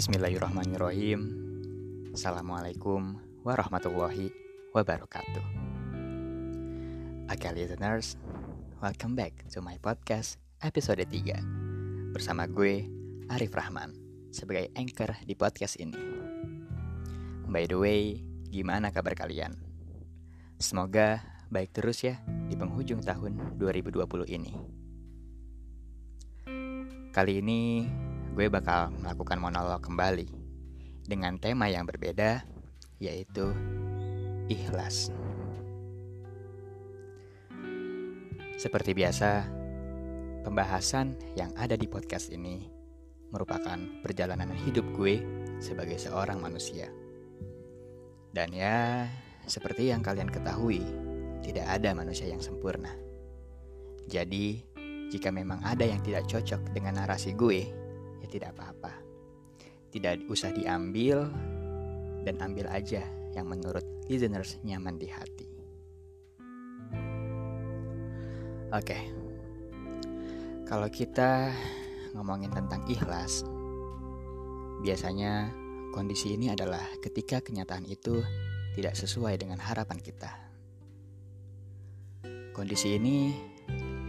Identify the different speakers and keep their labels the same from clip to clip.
Speaker 1: Bismillahirrahmanirrahim. Assalamualaikum warahmatullahi wabarakatuh. Oke listeners, welcome back to my podcast episode 3 Bersama gue, Arif Rahman, sebagai anchor di podcast ini By the way, gimana kabar kalian? Semoga baik terus ya di penghujung tahun 2020 ini Kali ini gue bakal melakukan monolog kembali dengan tema yang berbeda, yaitu ikhlas. Seperti biasa, pembahasan yang ada di podcast ini merupakan perjalanan hidup gue sebagai seorang manusia. Dan ya, seperti yang kalian ketahui, tidak ada manusia yang sempurna. Jadi, jika memang ada yang tidak cocok dengan narasi gue, ya tidak apa-apa. Tidak usah diambil dan ambil aja yang menurut listeners nyaman di hati. Oke. Kalau kita ngomongin tentang ikhlas, biasanya kondisi ini adalah ketika kenyataan itu tidak sesuai dengan harapan kita. Kondisi ini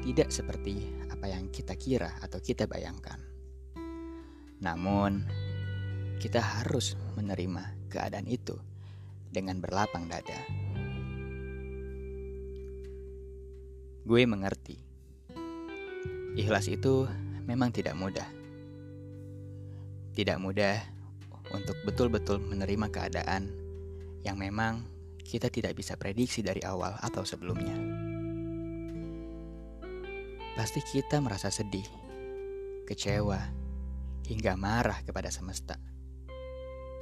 Speaker 1: tidak seperti apa yang kita kira atau kita bayangkan. Namun, kita harus menerima keadaan itu dengan berlapang dada. Gue mengerti, ikhlas itu memang tidak mudah. Tidak mudah untuk betul-betul menerima keadaan yang memang kita tidak bisa prediksi dari awal atau sebelumnya. Pasti kita merasa sedih, kecewa, hingga marah kepada semesta.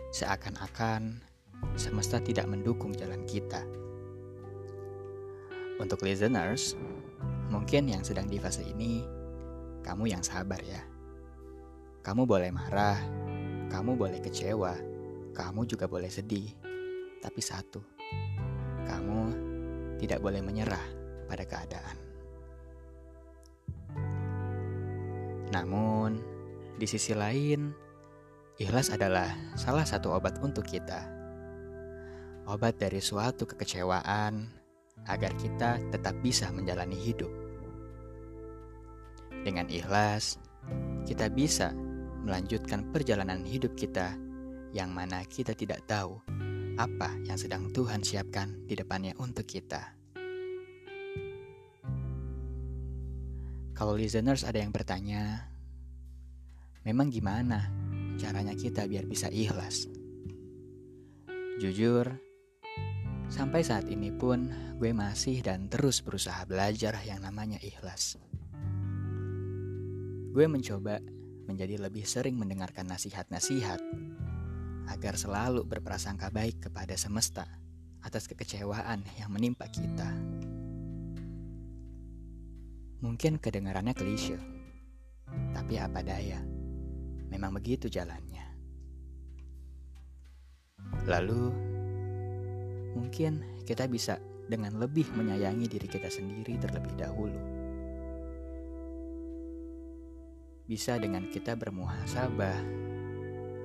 Speaker 1: Seakan-akan semesta tidak mendukung jalan kita. Untuk listeners, mungkin yang sedang di fase ini, kamu yang sabar ya. Kamu boleh marah, kamu boleh kecewa, kamu juga boleh sedih. Tapi satu, kamu tidak boleh menyerah pada keadaan. Namun, di sisi lain, ikhlas adalah salah satu obat untuk kita. Obat dari suatu kekecewaan agar kita tetap bisa menjalani hidup. Dengan ikhlas, kita bisa melanjutkan perjalanan hidup kita yang mana kita tidak tahu apa yang sedang Tuhan siapkan di depannya untuk kita. Kalau listeners ada yang bertanya, Memang gimana caranya kita biar bisa ikhlas? Jujur, sampai saat ini pun gue masih dan terus berusaha belajar yang namanya ikhlas. Gue mencoba menjadi lebih sering mendengarkan nasihat-nasihat agar selalu berprasangka baik kepada semesta atas kekecewaan yang menimpa kita. Mungkin kedengarannya klise, tapi apa daya Memang begitu jalannya. Lalu, mungkin kita bisa dengan lebih menyayangi diri kita sendiri terlebih dahulu. Bisa dengan kita bermuhasabah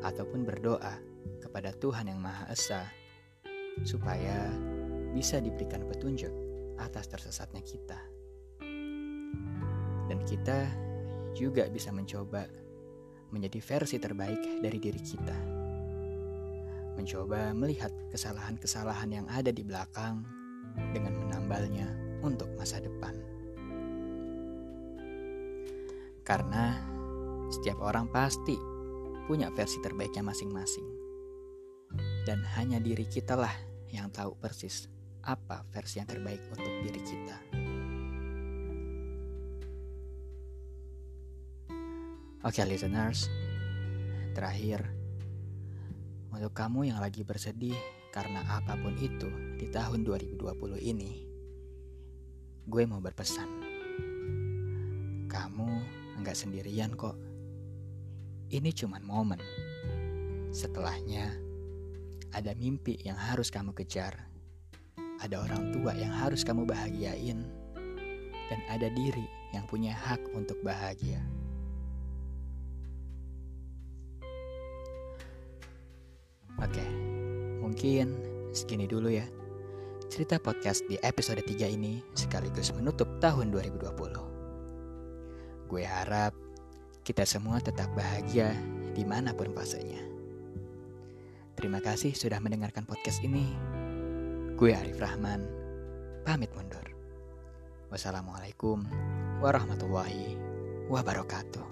Speaker 1: ataupun berdoa kepada Tuhan yang Maha Esa supaya bisa diberikan petunjuk atas tersesatnya kita. Dan kita juga bisa mencoba menjadi versi terbaik dari diri kita. Mencoba melihat kesalahan-kesalahan yang ada di belakang dengan menambalnya untuk masa depan. Karena setiap orang pasti punya versi terbaiknya masing-masing. Dan hanya diri kita lah yang tahu persis apa versi yang terbaik untuk diri kita. Oke okay, listeners, terakhir untuk kamu yang lagi bersedih karena apa pun itu di tahun 2020 ini, gue mau berpesan. Kamu enggak sendirian kok. Ini cuma momen. Setelahnya, ada mimpi yang harus kamu kejar. Ada orang tua yang harus kamu bahagiain. Dan ada diri yang punya hak untuk bahagia. Oke, mungkin segini dulu ya. Cerita podcast di episode 3 ini sekaligus menutup tahun 2020. Gue harap kita semua tetap bahagia di mana pun fasenya. Terima kasih sudah mendengarkan podcast ini. Gue Arif Rahman, pamit mundur. Wassalamualaikum warahmatullahi wabarakatuh.